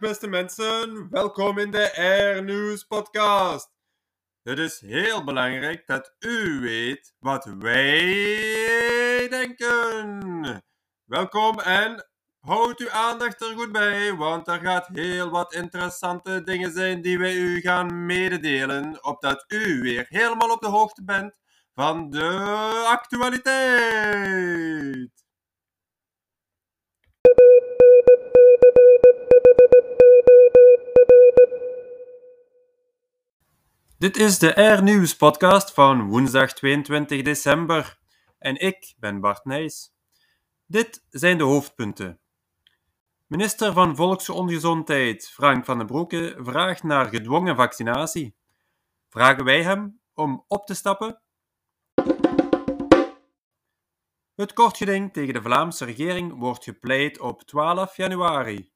Beste mensen, welkom in de Air News podcast. Het is heel belangrijk dat u weet wat wij denken. Welkom en houd uw aandacht er goed bij, want er gaat heel wat interessante dingen zijn die wij u gaan mededelen, opdat u weer helemaal op de hoogte bent van de actualiteit. Dit is de Air News podcast van woensdag 22 december en ik ben Bart Nijs. Dit zijn de hoofdpunten. Minister van Volksongezondheid Frank van den Broeke vraagt naar gedwongen vaccinatie. Vragen wij hem om op te stappen? Het kortgeding tegen de Vlaamse regering wordt gepleit op 12 januari.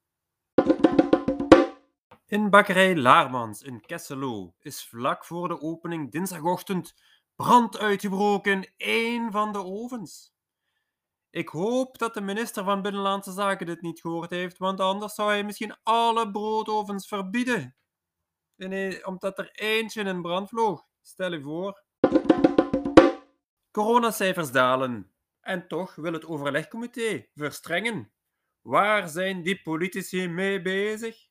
In bakkerij Laarmans in Kesselo is vlak voor de opening dinsdagochtend brand uitgebroken in één van de ovens. Ik hoop dat de minister van Binnenlandse Zaken dit niet gehoord heeft, want anders zou hij misschien alle broodovens verbieden. Omdat er eentje in brand vloog. Stel je voor. Coronacijfers dalen. En toch wil het overlegcomité verstrengen. Waar zijn die politici mee bezig?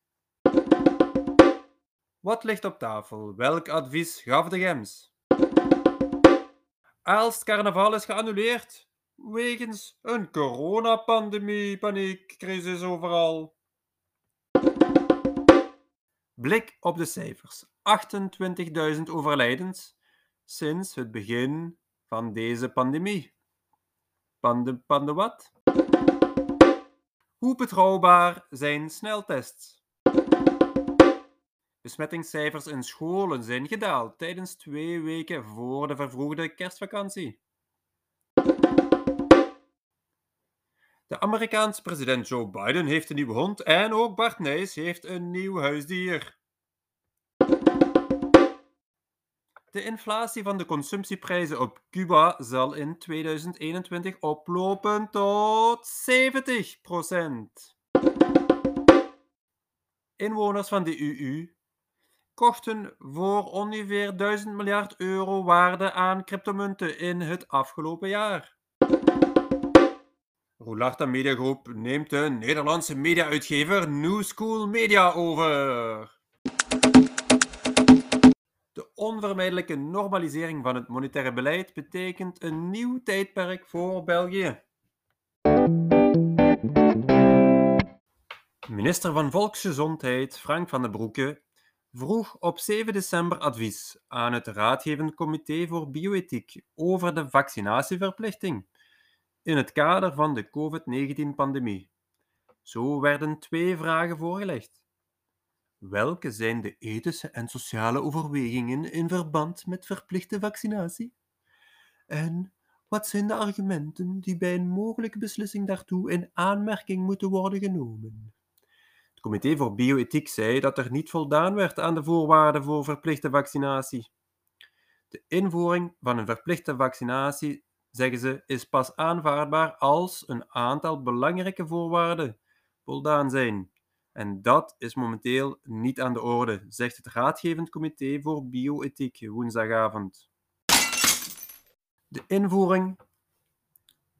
Wat ligt op tafel? Welk advies gaf de Gems? Aalst carnaval is geannuleerd wegens een coronapandemie, paniekcrisis overal. Blik op de cijfers. 28.000 overlijdens sinds het begin van deze pandemie. Pande, pande wat? Hoe betrouwbaar zijn sneltests? Besmettingscijfers in scholen zijn gedaald tijdens twee weken voor de vervroegde kerstvakantie. De Amerikaanse president Joe Biden heeft een nieuwe hond en ook Bart Nijs heeft een nieuw huisdier. De inflatie van de consumptieprijzen op Cuba zal in 2021 oplopen tot 70% Inwoners van de EU kochten voor ongeveer 1000 miljard euro waarde aan cryptomunten in het afgelopen jaar. Roularta Media Groep neemt de Nederlandse media-uitgever New School Media over. De onvermijdelijke normalisering van het monetaire beleid betekent een nieuw tijdperk voor België. Minister van Volksgezondheid Frank van den Broeke vroeg op 7 december advies aan het Raadgevend Comité voor Bioethiek over de vaccinatieverplichting in het kader van de COVID-19-pandemie. Zo werden twee vragen voorgelegd. Welke zijn de ethische en sociale overwegingen in verband met verplichte vaccinatie? En wat zijn de argumenten die bij een mogelijke beslissing daartoe in aanmerking moeten worden genomen? Comité voor Bioethiek zei dat er niet voldaan werd aan de voorwaarden voor verplichte vaccinatie. De invoering van een verplichte vaccinatie, zeggen ze, is pas aanvaardbaar als een aantal belangrijke voorwaarden voldaan zijn. En dat is momenteel niet aan de orde, zegt het Raadgevend Comité voor Bioethiek woensdagavond. De invoering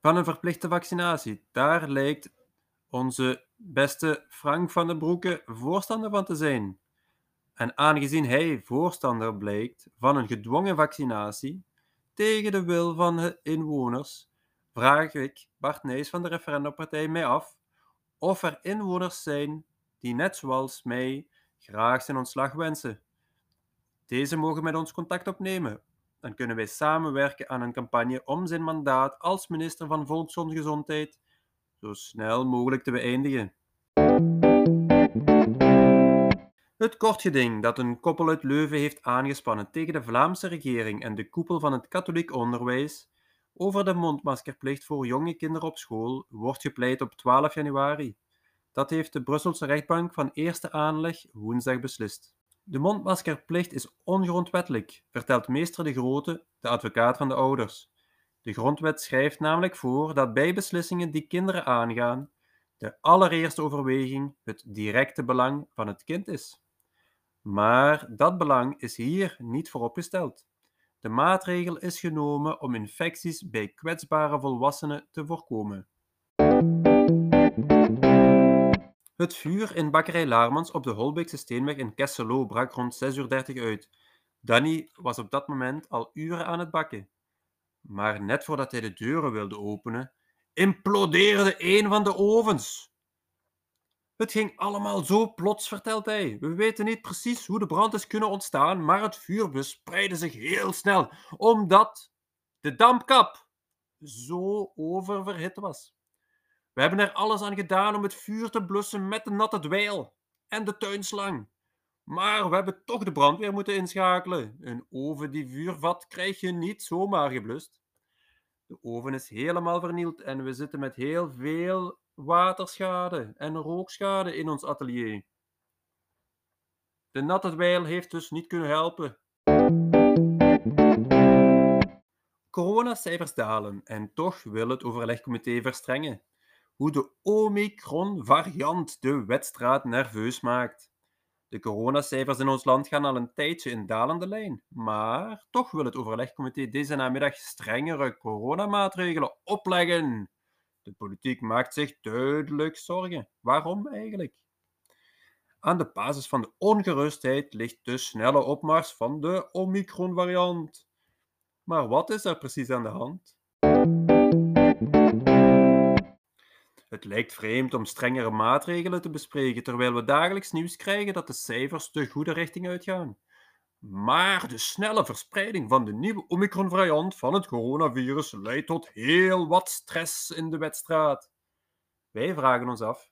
van een verplichte vaccinatie, daar lijkt onze beste Frank van den Broeke voorstander van te zijn. En aangezien hij voorstander blijkt van een gedwongen vaccinatie tegen de wil van de inwoners, vraag ik Bart Nijs van de referendumpartij mij af of er inwoners zijn die net zoals mij graag zijn ontslag wensen. Deze mogen met ons contact opnemen. Dan kunnen wij samenwerken aan een campagne om zijn mandaat als minister van Volksgezondheid zo snel mogelijk te beëindigen. Het kortgeding dat een koppel uit Leuven heeft aangespannen tegen de Vlaamse regering en de koepel van het katholiek onderwijs over de mondmaskerplicht voor jonge kinderen op school wordt gepleit op 12 januari. Dat heeft de Brusselse rechtbank van eerste aanleg woensdag beslist. De mondmaskerplicht is ongrondwettelijk, vertelt meester De Grote, de advocaat van de ouders. De grondwet schrijft namelijk voor dat bij beslissingen die kinderen aangaan, de allereerste overweging het directe belang van het kind is. Maar dat belang is hier niet vooropgesteld. De maatregel is genomen om infecties bij kwetsbare volwassenen te voorkomen. Het vuur in bakkerij Laarmans op de Holbeekse Steenweg in Kesselo brak rond 6.30 uur uit. Danny was op dat moment al uren aan het bakken. Maar net voordat hij de deuren wilde openen, implodeerde een van de ovens. Het ging allemaal zo plots, vertelt hij. We weten niet precies hoe de brand is kunnen ontstaan, maar het vuur verspreidde zich heel snel, omdat de dampkap zo oververhit was. We hebben er alles aan gedaan om het vuur te blussen met de natte dweil en de tuinslang. Maar we hebben toch de brandweer moeten inschakelen. Een oven die vuurvat krijg je niet zomaar geblust. De oven is helemaal vernield en we zitten met heel veel waterschade en rookschade in ons atelier. De natte dweil heeft dus niet kunnen helpen. Coronacijfers dalen en toch wil het overlegcomité verstrengen. Hoe de Omicron-variant de wedstrijd nerveus maakt. De coronacijfers in ons land gaan al een tijdje in dalende lijn, maar toch wil het overlegcomité deze namiddag strengere coronamaatregelen opleggen. De politiek maakt zich duidelijk zorgen. Waarom eigenlijk? Aan de basis van de ongerustheid ligt de snelle opmars van de Omicron-variant. Maar wat is er precies aan de hand? Het lijkt vreemd om strengere maatregelen te bespreken terwijl we dagelijks nieuws krijgen dat de cijfers de goede richting uitgaan. Maar de snelle verspreiding van de nieuwe Omicron-variant van het coronavirus leidt tot heel wat stress in de wedstrijd. Wij vragen ons af: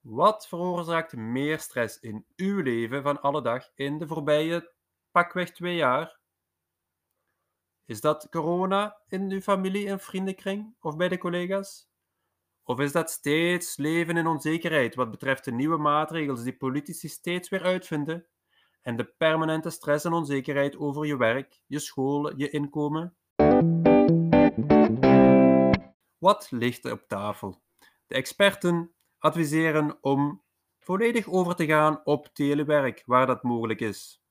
wat veroorzaakt meer stress in uw leven van alle dag in de voorbije pakweg twee jaar? Is dat corona in uw familie en vriendenkring of bij de collega's? Of is dat steeds leven in onzekerheid wat betreft de nieuwe maatregelen die politici steeds weer uitvinden en de permanente stress en onzekerheid over je werk, je school, je inkomen? Wat ligt er op tafel? De experten adviseren om volledig over te gaan op telewerk waar dat mogelijk is.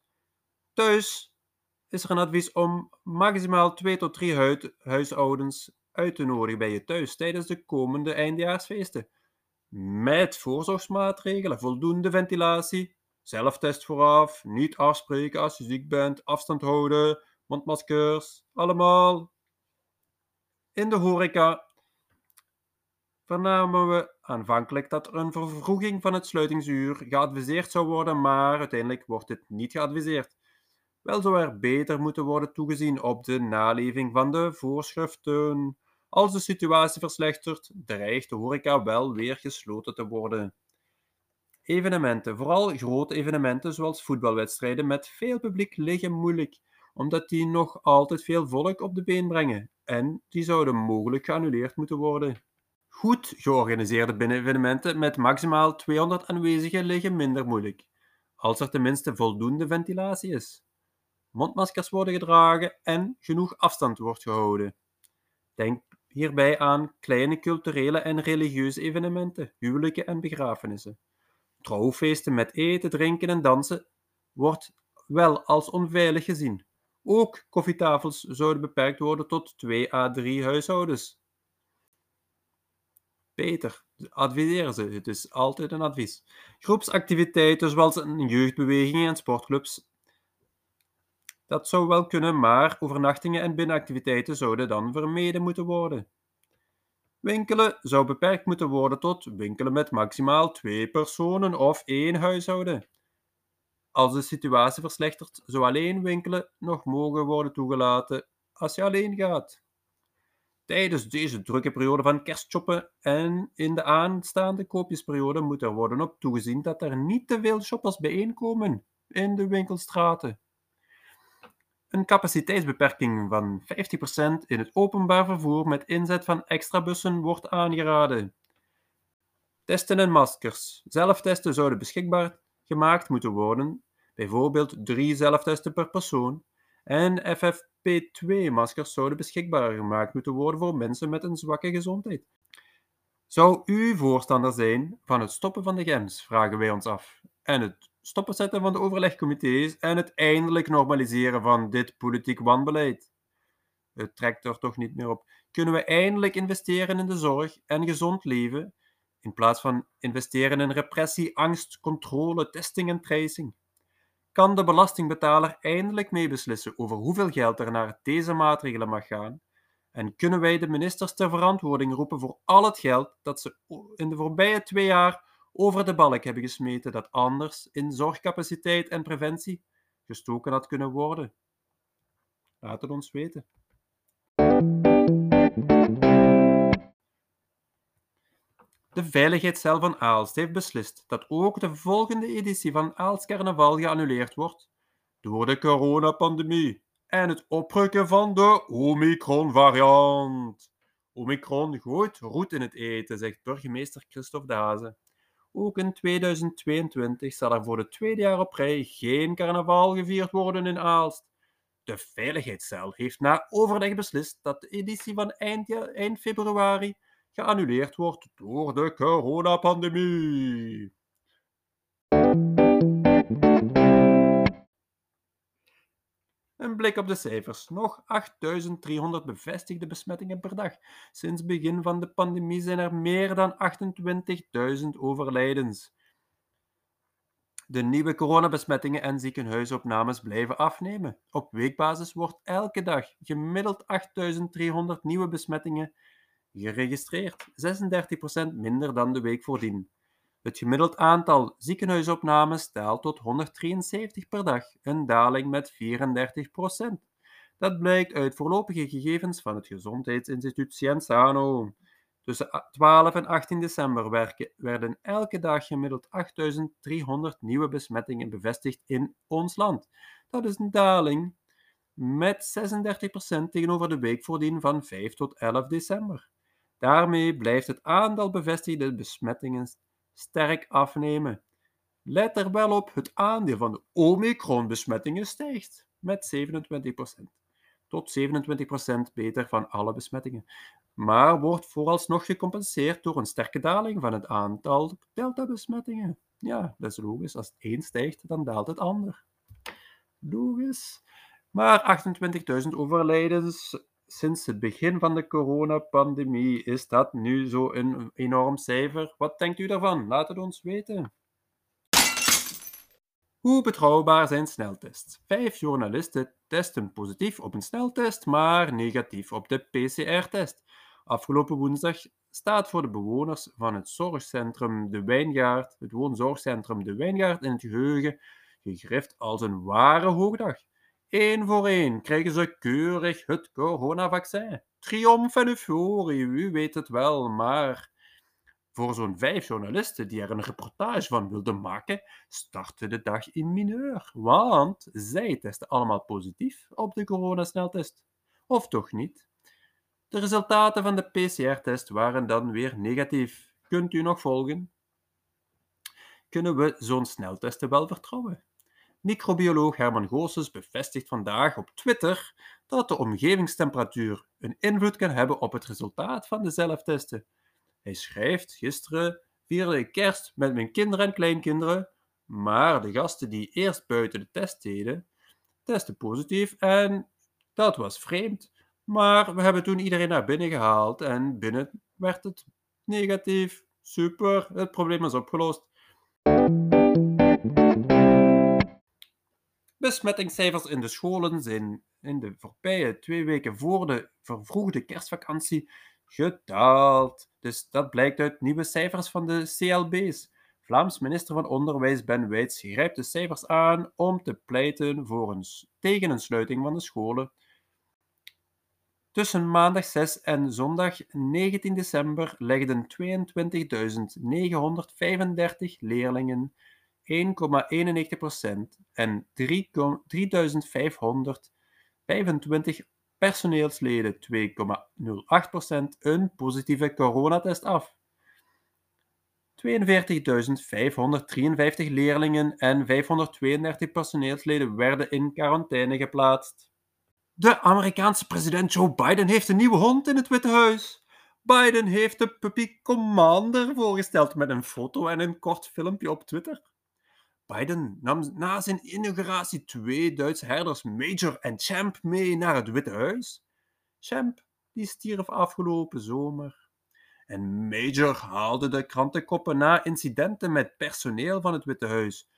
Thuis is er een advies om maximaal 2 tot 3 huishoudens uit nodigen bij je thuis tijdens de komende eindjaarsfeesten. Met voorzorgsmaatregelen, voldoende ventilatie, zelftest vooraf, niet afspreken als je ziek bent, afstand houden, mondmaskers, allemaal. In de horeca vernamen we aanvankelijk dat er een vervroeging van het sluitingsuur geadviseerd zou worden, maar uiteindelijk wordt dit niet geadviseerd. Wel zou er beter moeten worden toegezien op de naleving van de voorschriften. Als de situatie verslechtert, dreigt de horeca wel weer gesloten te worden. Evenementen, vooral grote evenementen zoals voetbalwedstrijden met veel publiek, liggen moeilijk, omdat die nog altijd veel volk op de been brengen en die zouden mogelijk geannuleerd moeten worden. Goed georganiseerde evenementen met maximaal 200 aanwezigen liggen minder moeilijk, als er tenminste voldoende ventilatie is, mondmaskers worden gedragen en genoeg afstand wordt gehouden. Denk hierbij aan kleine culturele en religieuze evenementen, huwelijken en begrafenissen. Trouwfeesten met eten, drinken en dansen wordt wel als onveilig gezien. Ook koffietafels zouden beperkt worden tot 2 à 3 huishoudens. Beter, adviseren ze, het is altijd een advies. Groepsactiviteiten zoals een jeugdbeweging en sportclubs dat zou wel kunnen, maar overnachtingen en binnenactiviteiten zouden dan vermeden moeten worden. Winkelen zou beperkt moeten worden tot winkelen met maximaal twee personen of één huishouden. Als de situatie verslechtert, zou alleen winkelen nog mogen worden toegelaten als je alleen gaat. Tijdens deze drukke periode van kerstshoppen en in de aanstaande koopjesperiode moet er worden op toegezien dat er niet te veel shoppers bijeenkomen in de winkelstraten. Een capaciteitsbeperking van 50% in het openbaar vervoer met inzet van extra bussen wordt aangeraden. Testen en maskers. Zelftesten zouden beschikbaar gemaakt moeten worden, bijvoorbeeld drie zelftesten per persoon, en FFP2-maskers zouden beschikbaar gemaakt moeten worden voor mensen met een zwakke gezondheid. Zou u voorstander zijn van het stoppen van de GEMS, vragen wij ons af, en het stoppen zetten van de overlegcomité's en het eindelijk normaliseren van dit politiek wanbeleid? Het trekt er toch niet meer op. Kunnen we eindelijk investeren in de zorg en gezond leven, in plaats van investeren in repressie, angst, controle, testing en tracing? Kan de belastingbetaler eindelijk meebeslissen over hoeveel geld er naar deze maatregelen mag gaan? En kunnen wij de ministers ter verantwoording roepen voor al het geld dat ze in de voorbije twee jaar over de balk hebben gesmeten, dat anders in zorgcapaciteit en preventie gestoken had kunnen worden? Laat het ons weten. De veiligheidscel van Aalst heeft beslist dat ook de volgende editie van Aalst Carnaval geannuleerd wordt door de coronapandemie en het oprukken van de Omicron-variant. Omicron gooit roet in het eten, zegt burgemeester Christophe Daze. Ook in 2022 zal er voor de tweede jaar op rij geen carnaval gevierd worden in Aalst. De Veiligheidscel heeft na overleg beslist dat de editie van eind, eind februari geannuleerd wordt door de coronapandemie. Een blik op de cijfers. Nog 8.300 bevestigde besmettingen per dag. Sinds begin van de pandemie zijn er meer dan 28.000 overlijdens. De nieuwe coronabesmettingen en ziekenhuisopnames blijven afnemen. Op weekbasis wordt elke dag gemiddeld 8.300 nieuwe besmettingen geregistreerd, 36% minder dan de week voordien. Het gemiddeld aantal ziekenhuisopnames daalt tot 173 per dag, een daling met 34%. Dat blijkt uit voorlopige gegevens van het Gezondheidsinstituut Cienzano. Tussen 12 en 18 december werden elke dag gemiddeld 8300 nieuwe besmettingen bevestigd in ons land. Dat is een daling met 36% tegenover de week voordien van 5 tot 11 december. Daarmee blijft het aantal bevestigde besmettingen sterk afnemen. Let er wel op, het aandeel van de Omicron-besmettingen stijgt met 27%, tot 27% beter van alle besmettingen, maar wordt vooralsnog gecompenseerd door een sterke daling van het aantal Delta-besmettingen. Ja, dat is logisch. Als het een stijgt, dan daalt het ander. Logisch. Maar 28.000 overlijdens sinds het begin van de coronapandemie is dat nu zo een enorm cijfer. Wat denkt u daarvan? Laat het ons weten. Hoe betrouwbaar zijn sneltests? Vijf journalisten testen positief op een sneltest, maar negatief op de PCR-test. Afgelopen woensdag staat voor de bewoners van het zorgcentrum De Wijngaard, het woonzorgcentrum De Wijngaard in het geheugen, gegrift als een ware hoogdag. Eén voor één krijgen ze keurig het coronavaccin. Triomf en euforie, u weet het wel, maar voor zo'n vijf journalisten die er een reportage van wilden maken, startte de dag in mineur. Want zij testen allemaal positief op de coronasneltest. Of toch niet? De resultaten van de PCR-test waren dan weer negatief. Kunt u nog volgen? Kunnen we zo'n sneltesten wel vertrouwen? Microbioloog Herman Goossens bevestigt vandaag op Twitter dat de omgevingstemperatuur een invloed kan hebben op het resultaat van de zelftesten. Hij schrijft: Gisteren vierde ik kerst met mijn kinderen en kleinkinderen, maar de gasten die eerst buiten de test deden, testen positief en dat was vreemd. Maar we hebben toen iedereen naar binnen gehaald en binnen werd het negatief. Super, het probleem is opgelost. Besmettingscijfers in de scholen zijn in de voorbije twee weken voor de vervroegde kerstvakantie gedaald. Dus dat blijkt uit nieuwe cijfers van de CLB's. Vlaams minister van Onderwijs Ben Wijts grijpt de cijfers aan om te pleiten voor een, tegen een sluiting van de scholen. Tussen maandag 6 en zondag 19 december legden 22.935 leerlingen 1,91% en 3525 personeelsleden 2,08% een positieve coronatest af. 42.553 leerlingen en 532 personeelsleden werden in quarantaine geplaatst. De Amerikaanse president Joe Biden heeft een nieuwe hond in het Witte Huis. Biden heeft de puppy Commander voorgesteld met een foto en een kort filmpje op Twitter. Biden nam na zijn inauguratie twee Duitse herders Major en Champ mee naar het Witte Huis. Champ die stierf afgelopen zomer. En Major haalde de krantenkoppen na incidenten met personeel van het Witte Huis.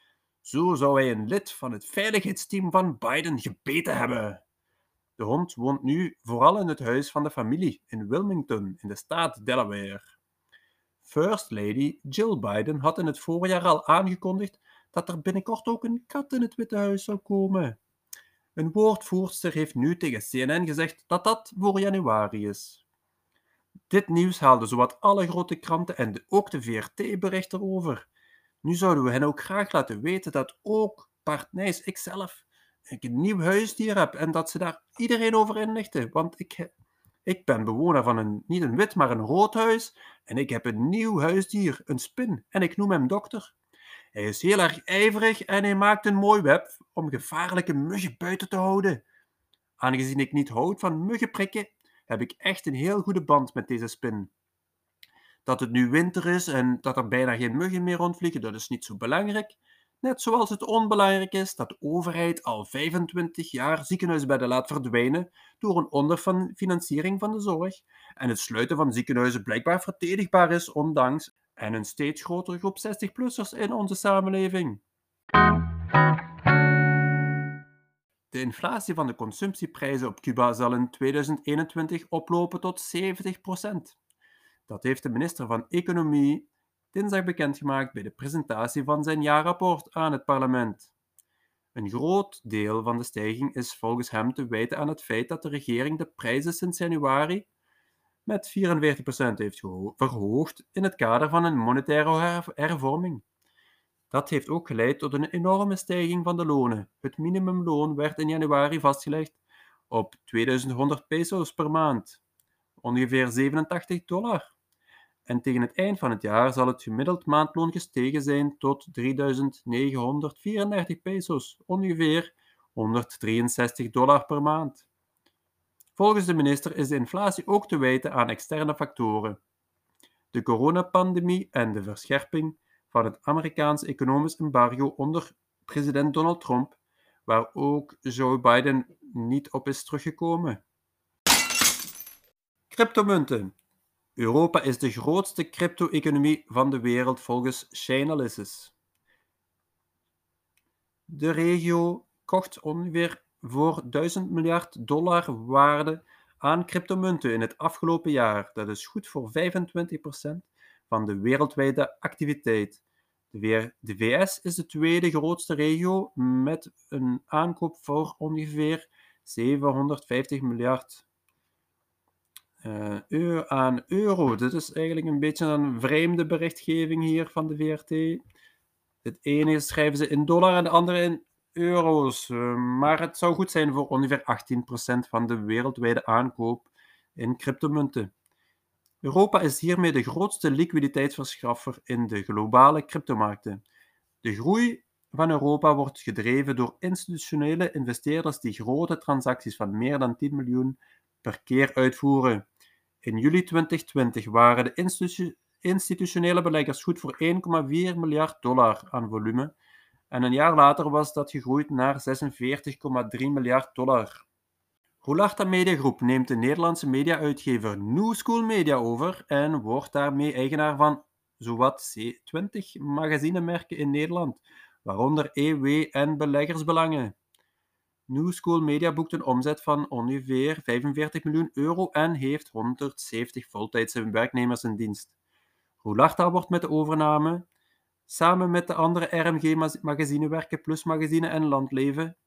Zo zou hij een lid van het veiligheidsteam van Biden gebeten hebben. De hond woont nu vooral in het huis van de familie in Wilmington, in de staat Delaware. First Lady Jill Biden had in het voorjaar al aangekondigd dat er binnenkort ook een kat in het Witte Huis zou komen. Een woordvoerster heeft nu tegen CNN gezegd dat dat voor januari is. Dit nieuws haalde zowat alle grote kranten en ook de VRT bericht erover. Nu zouden we hen ook graag laten weten dat ook Bart Nijs, ikzelf, ik een nieuw huisdier heb en dat ze daar iedereen over inlichten. Want ik, ik ben bewoner van een, niet een wit, maar een rood huis en ik heb een nieuw huisdier, een spin, en ik noem hem dokter. Hij is heel erg ijverig en hij maakt een mooi web om gevaarlijke muggen buiten te houden. Aangezien ik niet houd van muggenprikken, heb ik echt een heel goede band met deze spin. Dat het nu winter is en dat er bijna geen muggen meer rondvliegen, dat is niet zo belangrijk. Net zoals het onbelangrijk is dat de overheid al 25 jaar ziekenhuisbedden laat verdwijnen door een onderfinanciering van de zorg en het sluiten van ziekenhuizen blijkbaar verdedigbaar is ondanks en een steeds grotere groep 60-plussers in onze samenleving. De inflatie van de consumptieprijzen op Cuba zal in 2021 oplopen tot 70%. Dat heeft de minister van Economie dinsdag bekendgemaakt bij de presentatie van zijn jaarrapport aan het parlement. Een groot deel van de stijging is volgens hem te wijten aan het feit dat de regering de prijzen sinds januari met 44% heeft verhoogd in het kader van een monetaire hervorming. Dat heeft ook geleid tot een enorme stijging van de lonen. Het minimumloon werd in januari vastgelegd op 2100 pesos per maand, ongeveer 87 dollar. En tegen het eind van het jaar zal het gemiddeld maandloon gestegen zijn tot 3934 pesos, ongeveer 163 dollar per maand. Volgens de minister is de inflatie ook te wijten aan externe factoren. De coronapandemie en de verscherping van het Amerikaans economisch embargo onder president Donald Trump, waar ook Joe Biden niet op is teruggekomen. Cryptomunten. Europa is de grootste crypto-economie van de wereld volgens Chainalysis. De regio kocht ongeveer voor 1000 miljard dollar waarde aan cryptomunten in het afgelopen jaar. Dat is goed voor 25% van de wereldwijde activiteit. De VS is de tweede grootste regio met een aankoop voor ongeveer 750 miljard uh, aan euro. Dit is eigenlijk een beetje een vreemde berichtgeving hier van de VRT. Het ene schrijven ze in dollar en de andere in euro's. Uh, maar het zou goed zijn voor ongeveer 18% van de wereldwijde aankoop in cryptomunten. Europa is hiermee de grootste liquiditeitsverschaffer in de globale cryptomarkten. De groei van Europa wordt gedreven door institutionele investeerders die grote transacties van meer dan 10 miljoen per keer uitvoeren. In juli 2020 waren de institutionele beleggers goed voor 1,4 miljard dollar aan volume en een jaar later was dat gegroeid naar 46,3 miljard dollar. Roularta Media Groep neemt de Nederlandse mediauitgever New School Media over en wordt daarmee eigenaar van zowat C20 magazinemerken in Nederland, waaronder EW en Beleggersbelangen. New School Media boekt een omzet van ongeveer 45 miljoen euro en heeft 170 voltijdse werknemers in dienst. Roularta wordt met de overname, samen met de andere RMG-magazinewerken Plus Magazine en Landleven,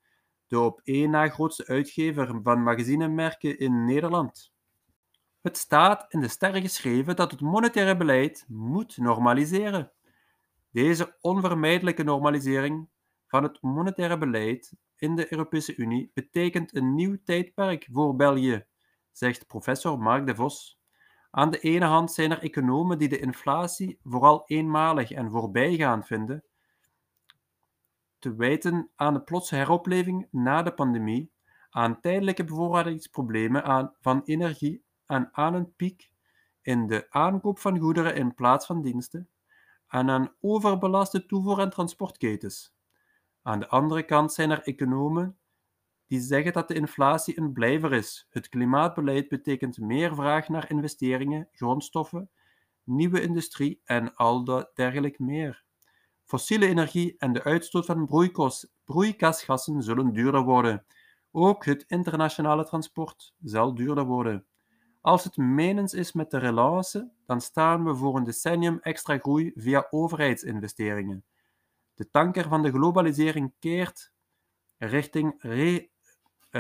de op één na grootste uitgever van magazinemerken in Nederland. Het staat in de sterren geschreven dat het monetaire beleid moet normaliseren. Deze onvermijdelijke normalisering van het monetaire beleid in de Europese Unie betekent een nieuw tijdperk voor België, zegt professor Mark de Vos. Aan de ene hand zijn er economen die de inflatie vooral eenmalig en voorbijgaand vinden, te wijten aan de plotse heropleving na de pandemie, aan tijdelijke bevoorradingsproblemen aan, van energie en aan een piek in de aankoop van goederen in plaats van diensten en aan overbelaste toevoer- en transportketens. Aan de andere kant zijn er economen die zeggen dat de inflatie een blijver is. Het klimaatbeleid betekent meer vraag naar investeringen, grondstoffen, nieuwe industrie en al dat dergelijk meer. Fossiele energie en de uitstoot van broeikasgassen zullen duurder worden. Ook het internationale transport zal duurder worden. Als het menens is met de relance, dan staan we voor een decennium extra groei via overheidsinvesteringen. De tanker van de globalisering keert richting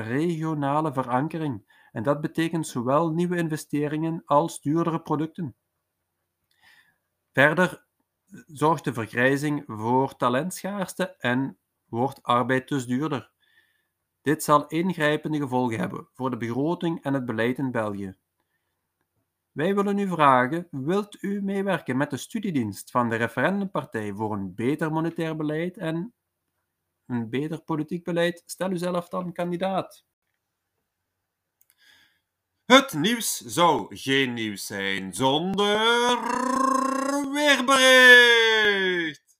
regionale verankering en dat betekent zowel nieuwe investeringen als duurdere producten. Verder zorgt de vergrijzing voor talentschaarste en wordt arbeid dus duurder. Dit zal ingrijpende gevolgen hebben voor de begroting en het beleid in België. Wij willen u vragen: wilt u meewerken met de studiedienst van de Referendumpartij voor een beter monetair beleid en een beter politiek beleid? Stel uzelf dan kandidaat. Het nieuws zou geen nieuws zijn zonder weerbericht.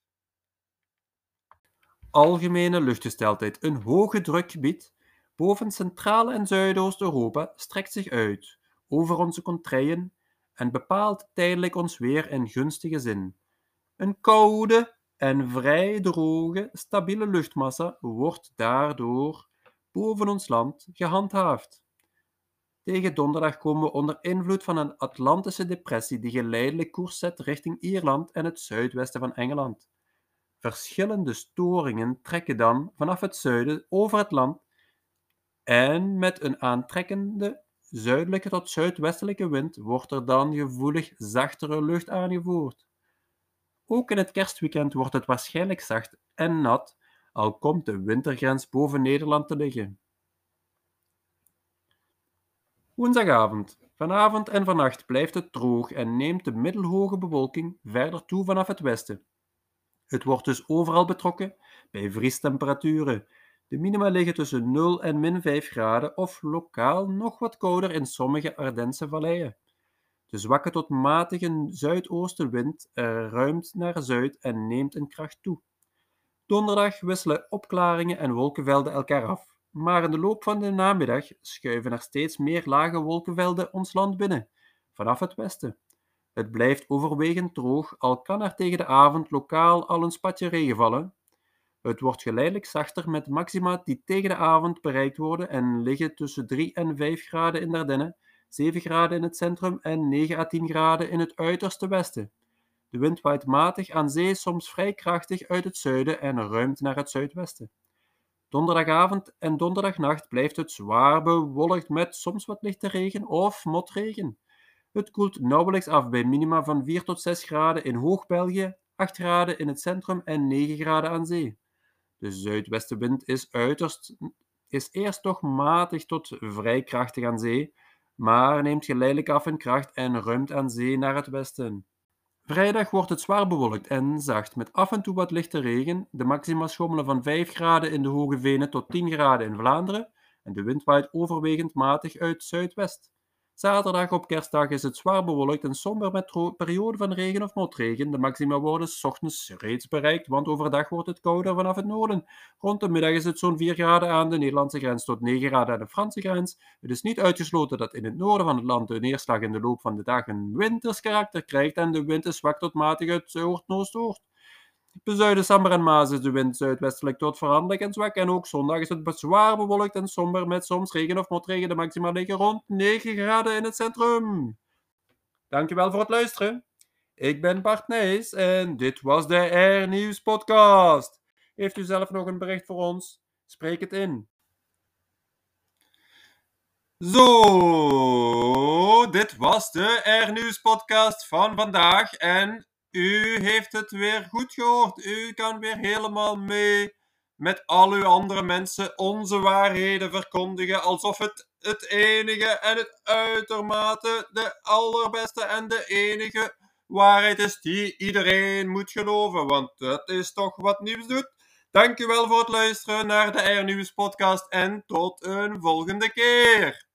Algemene luchtgesteldheid. Een hoge drukgebied boven Centraal- en Zuidoost-Europa strekt zich uit over onze contraien en bepaalt tijdelijk ons weer in gunstige zin. Een koude en vrij droge, stabiele luchtmassa wordt daardoor boven ons land gehandhaafd. Tegen donderdag komen we onder invloed van een Atlantische depressie die geleidelijk koers zet richting Ierland en het zuidwesten van Engeland. Verschillende storingen trekken dan vanaf het zuiden over het land en met een aantrekkende zuidelijke tot zuidwestelijke wind wordt er dan gevoelig zachtere lucht aangevoerd. Ook in het kerstweekend wordt het waarschijnlijk zacht en nat, al komt de wintergrens boven Nederland te liggen. Woensdagavond. Vanavond en vannacht blijft het droog en neemt de middelhoge bewolking verder toe vanaf het westen. Het wordt dus overal betrokken bij vriestemperaturen de minima liggen tussen 0 en min 5 graden of lokaal nog wat kouder in sommige Ardense valleien. De zwakke tot matige zuidoostenwind ruimt naar zuid en neemt in kracht toe. Donderdag wisselen opklaringen en wolkenvelden elkaar af, maar in de loop van de namiddag schuiven er steeds meer lage wolkenvelden ons land binnen, vanaf het westen. Het blijft overwegend droog, al kan er tegen de avond lokaal al een spatje regen vallen, het wordt geleidelijk zachter met maxima die tegen de avond bereikt worden en liggen tussen 3 en 5 graden in Dardenne, 7 graden in het centrum en 9 à 10 graden in het uiterste westen. De wind waait matig aan zee, soms vrij krachtig uit het zuiden en ruimt naar het zuidwesten. Donderdagavond en donderdagnacht blijft het zwaar bewolkt met soms wat lichte regen of motregen. Het koelt nauwelijks af bij minima van 4 tot 6 graden in Hoog-België, 8 graden in het centrum en 9 graden aan zee. De zuidwestenwind is, uiterst, is eerst toch matig tot vrij krachtig aan zee, maar neemt geleidelijk af in kracht en ruimt aan zee naar het westen. Vrijdag wordt het zwaar bewolkt en zacht, met af en toe wat lichte regen. De maxima schommelen van 5 graden in de Hoge Venen tot 10 graden in Vlaanderen en de wind waait overwegend matig uit zuidwest. Zaterdag op kerstdag is het zwaar bewolkt en somber met perioden van regen of motregen. De maxima worden s ochtends reeds bereikt, want overdag wordt het kouder vanaf het noorden. Rond de middag is het zo'n 4 graden aan de Nederlandse grens tot 9 graden aan de Franse grens. Het is niet uitgesloten dat in het noorden van het land de neerslag in de loop van de dag een winters karakter krijgt en de wind is zwak tot matig uit Bezuiden, Samber en Maas is de wind zuidwestelijk tot veranderlijk en zwak. En ook zondag is het zwaar bewolkt en somber met soms regen of motregen. De maxima liggen rond 9 graden in het centrum. Dankjewel voor het luisteren. Ik ben Bart Nijs en dit was de Air Nieuws podcast. Heeft u zelf nog een bericht voor ons? Spreek het in. Zo, dit was de Air Nieuws podcast van vandaag en u heeft het weer goed gehoord. U kan weer helemaal mee met al uw andere mensen onze waarheden verkondigen. Alsof het het enige en het uitermate de allerbeste en de enige waarheid is die iedereen moet geloven. Want dat is toch wat nieuws doet. Dankjewel voor het luisteren naar de Air Nieuws podcast en tot een volgende keer.